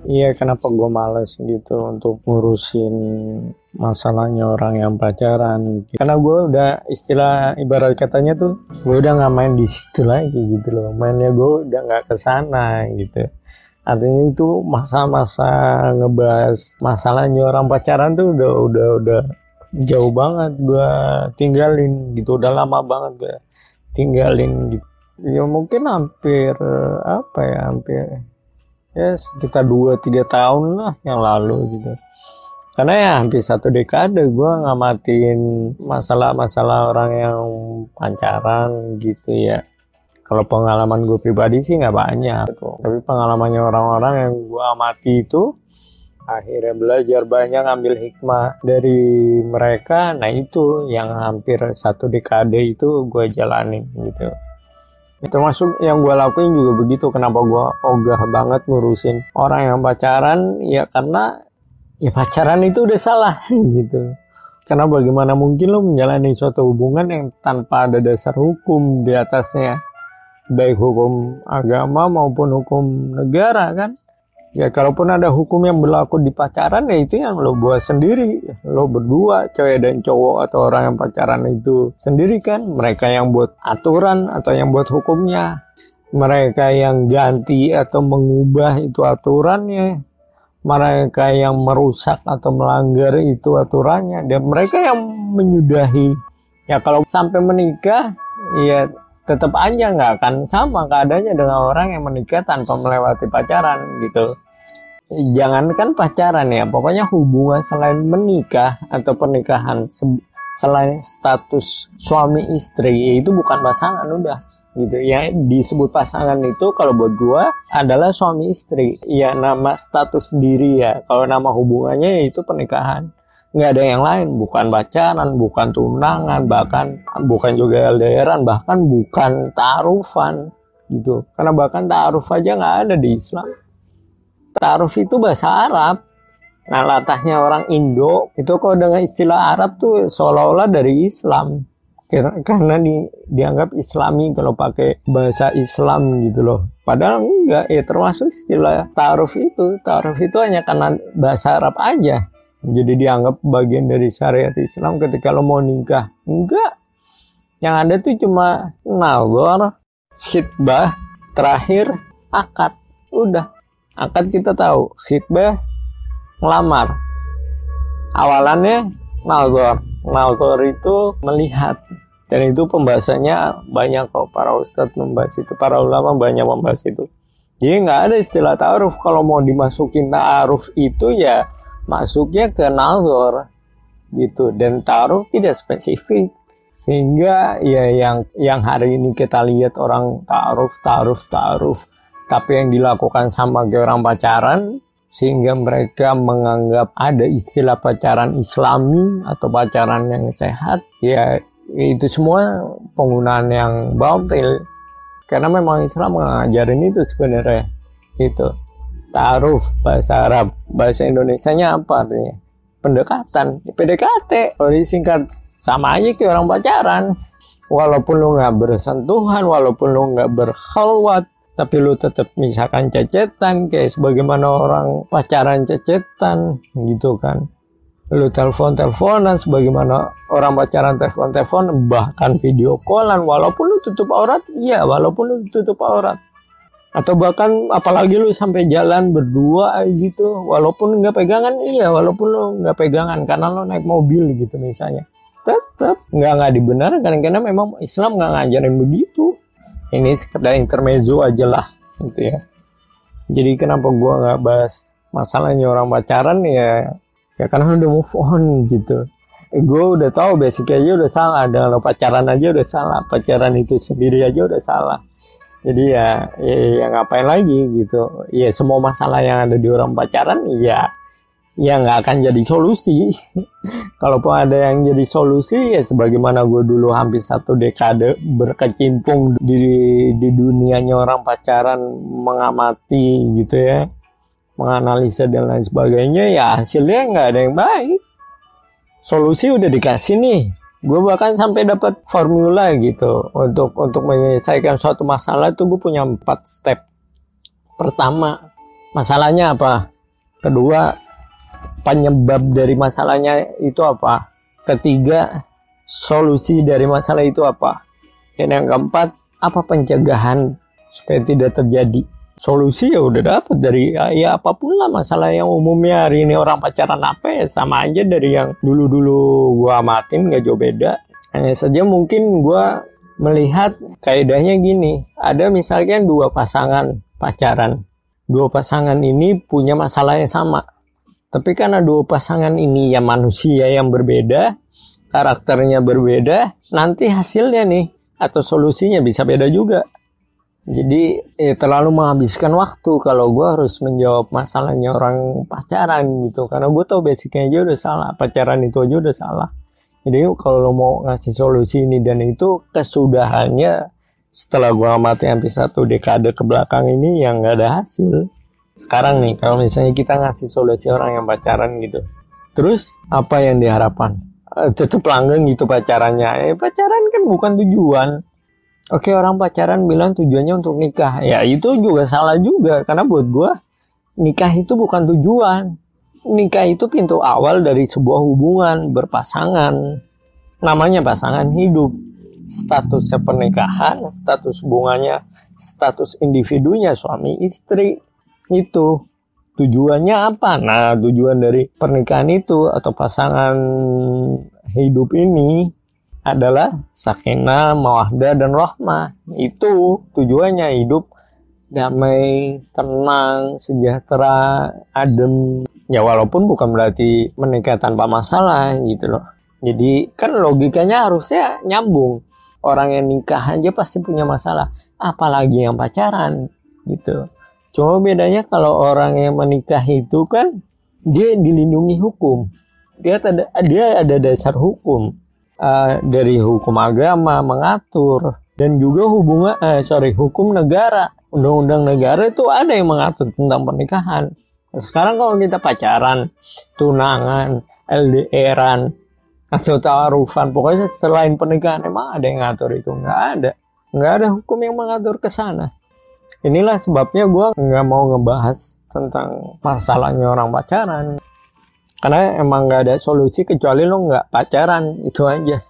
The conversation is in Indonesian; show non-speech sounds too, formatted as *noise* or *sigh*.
Iya, kenapa gue males gitu untuk ngurusin masalahnya orang yang pacaran. Karena gue udah istilah ibarat katanya tuh, gue udah nggak main di situ lagi gitu loh. Mainnya gue udah nggak ke sana gitu. Artinya itu masa-masa ngebahas masalahnya orang pacaran tuh udah udah udah jauh banget gue tinggalin gitu. Udah lama banget gue tinggalin gitu. Ya mungkin hampir apa ya hampir ya sekitar 2-3 tahun lah yang lalu gitu. Karena ya hampir satu dekade gue ngamatin masalah-masalah orang yang pancaran gitu ya. Kalau pengalaman gue pribadi sih nggak banyak. Gitu. tapi pengalamannya orang-orang yang gue amati itu akhirnya belajar banyak ambil hikmah dari mereka. Nah itu yang hampir satu dekade itu gue jalanin gitu termasuk yang gue lakuin juga begitu kenapa gue ogah banget ngurusin orang yang pacaran ya karena ya pacaran itu udah salah *laughs* gitu. Karena bagaimana mungkin lo menjalani suatu hubungan yang tanpa ada dasar hukum di atasnya baik hukum agama maupun hukum negara kan ya kalaupun ada hukum yang berlaku di pacaran ya itu yang lo buat sendiri. Lo berdua cewek dan cowok atau orang yang pacaran itu sendiri kan. Mereka yang buat aturan atau yang buat hukumnya. Mereka yang ganti atau mengubah itu aturannya. Mereka yang merusak atau melanggar itu aturannya. Dan mereka yang menyudahi. Ya kalau sampai menikah ya tetap aja nggak akan sama keadaannya dengan orang yang menikah tanpa melewati pacaran gitu. Jangankan pacaran ya, pokoknya hubungan selain menikah atau pernikahan selain status suami istri itu bukan pasangan udah gitu. Ya disebut pasangan itu kalau buat gua adalah suami istri. Ya nama status diri ya kalau nama hubungannya itu pernikahan nggak ada yang lain. Bukan pacaran bukan tunangan bahkan bukan juga LDRan bahkan bukan taarufan gitu. Karena bahkan taaruf aja nggak ada di Islam. Taaruf itu bahasa Arab. Nah latahnya orang Indo itu kalau dengan istilah Arab tuh seolah-olah dari Islam. Karena di, dianggap islami kalau pakai bahasa Islam gitu loh. Padahal enggak ya termasuk istilah taaruf itu. Taaruf itu hanya karena bahasa Arab aja jadi dianggap bagian dari syariat Islam ketika lo mau nikah. Enggak. Yang ada tuh cuma nalgor khidbah terakhir akad. Udah. Akad kita tahu khidbah ngelamar. Awalannya nalgor. Nalgor itu melihat. Dan itu pembahasannya banyak kok. Para ustadz membahas itu para ulama banyak membahas itu. Jadi nggak ada istilah ta'aruf. Kalau mau dimasukin ta'aruf itu ya masuknya ke nazar gitu. Dan taruh tidak spesifik. Sehingga ya yang yang hari ini kita lihat orang taruh taruh taruh. Tapi yang dilakukan sama orang pacaran sehingga mereka menganggap ada istilah pacaran islami atau pacaran yang sehat ya itu semua penggunaan yang batil karena memang Islam mengajarin itu sebenarnya itu Ta'aruf bahasa Arab. Bahasa Indonesia-nya apa artinya? Pendekatan. PDKT. Kalau disingkat sama aja kayak orang pacaran. Walaupun lu nggak bersentuhan, walaupun lu nggak berkhalwat, tapi lu tetap misalkan cecetan kayak sebagaimana orang pacaran cecetan gitu kan lu telepon teleponan sebagaimana orang pacaran telepon telepon bahkan video callan walaupun lu tutup aurat iya walaupun lu tutup aurat atau bahkan apalagi lu sampai jalan berdua gitu walaupun nggak pegangan iya walaupun lu nggak pegangan karena lu naik mobil gitu misalnya. Tetap nggak nggak dibenarkan karena memang Islam nggak ngajarin begitu. Ini sekedar intermezzo aja lah gitu ya. Jadi kenapa gua nggak bahas masalahnya orang pacaran ya ya karena udah move on gitu. Eh, gue udah tahu basic aja udah salah dengan lo pacaran aja udah salah pacaran itu sendiri aja udah salah jadi ya, ya ya ngapain lagi gitu. Ya semua masalah yang ada di orang pacaran ya ya nggak akan jadi solusi. *laughs* Kalaupun ada yang jadi solusi ya sebagaimana gue dulu hampir satu dekade berkecimpung di di dunianya orang pacaran mengamati gitu ya menganalisa dan lain sebagainya ya hasilnya nggak ada yang baik. Solusi udah dikasih nih gue bahkan sampai dapat formula gitu untuk untuk menyelesaikan suatu masalah itu gue punya empat step. Pertama masalahnya apa? Kedua penyebab dari masalahnya itu apa? Ketiga solusi dari masalah itu apa? Dan yang keempat apa pencegahan supaya tidak terjadi solusi ya udah dapat dari ya, ya apa pun lah masalah yang umumnya hari ini orang pacaran apa ya sama aja dari yang dulu-dulu gua amatin gak jauh beda. Hanya saja mungkin gua melihat kaidahnya gini ada misalnya dua pasangan pacaran. Dua pasangan ini punya masalah yang sama. Tapi karena dua pasangan ini ya manusia yang berbeda karakternya berbeda nanti hasilnya nih atau solusinya bisa beda juga jadi ya, terlalu menghabiskan waktu kalau gue harus menjawab masalahnya orang pacaran gitu. Karena gue tau basicnya aja udah salah pacaran itu aja udah salah. Jadi kalau lo mau ngasih solusi ini dan itu kesudahannya setelah gue amati hampir satu dekade ke belakang ini yang nggak ada hasil. Sekarang nih kalau misalnya kita ngasih solusi orang yang pacaran gitu. Terus apa yang diharapkan? Eh, tetap langgeng gitu pacarannya. Eh pacaran kan bukan tujuan Oke orang pacaran bilang tujuannya untuk nikah. Ya itu juga salah juga karena buat gue nikah itu bukan tujuan. Nikah itu pintu awal dari sebuah hubungan berpasangan. Namanya pasangan hidup. Status pernikahan, status hubungannya, status individunya suami istri. Itu tujuannya apa? Nah, tujuan dari pernikahan itu atau pasangan hidup ini adalah sakinah, mawadah dan rahmah. Itu tujuannya hidup damai, tenang, sejahtera, adem. Ya walaupun bukan berarti menikah tanpa masalah gitu loh. Jadi kan logikanya harusnya nyambung. Orang yang nikah aja pasti punya masalah, apalagi yang pacaran gitu. Cuma bedanya kalau orang yang menikah itu kan dia dilindungi hukum. Dia ada dia ada dasar hukum uh, dari hukum agama mengatur dan juga hubungan uh, sorry hukum negara. Undang-undang negara itu ada yang mengatur tentang pernikahan. Sekarang kalau kita pacaran tunangan LDRan atau taarufan pokoknya selain pernikahan emang ada yang ngatur itu? Nggak ada. Nggak ada hukum yang mengatur ke sana. Inilah sebabnya gue nggak mau ngebahas tentang masalahnya orang pacaran karena emang nggak ada solusi kecuali lo nggak pacaran itu aja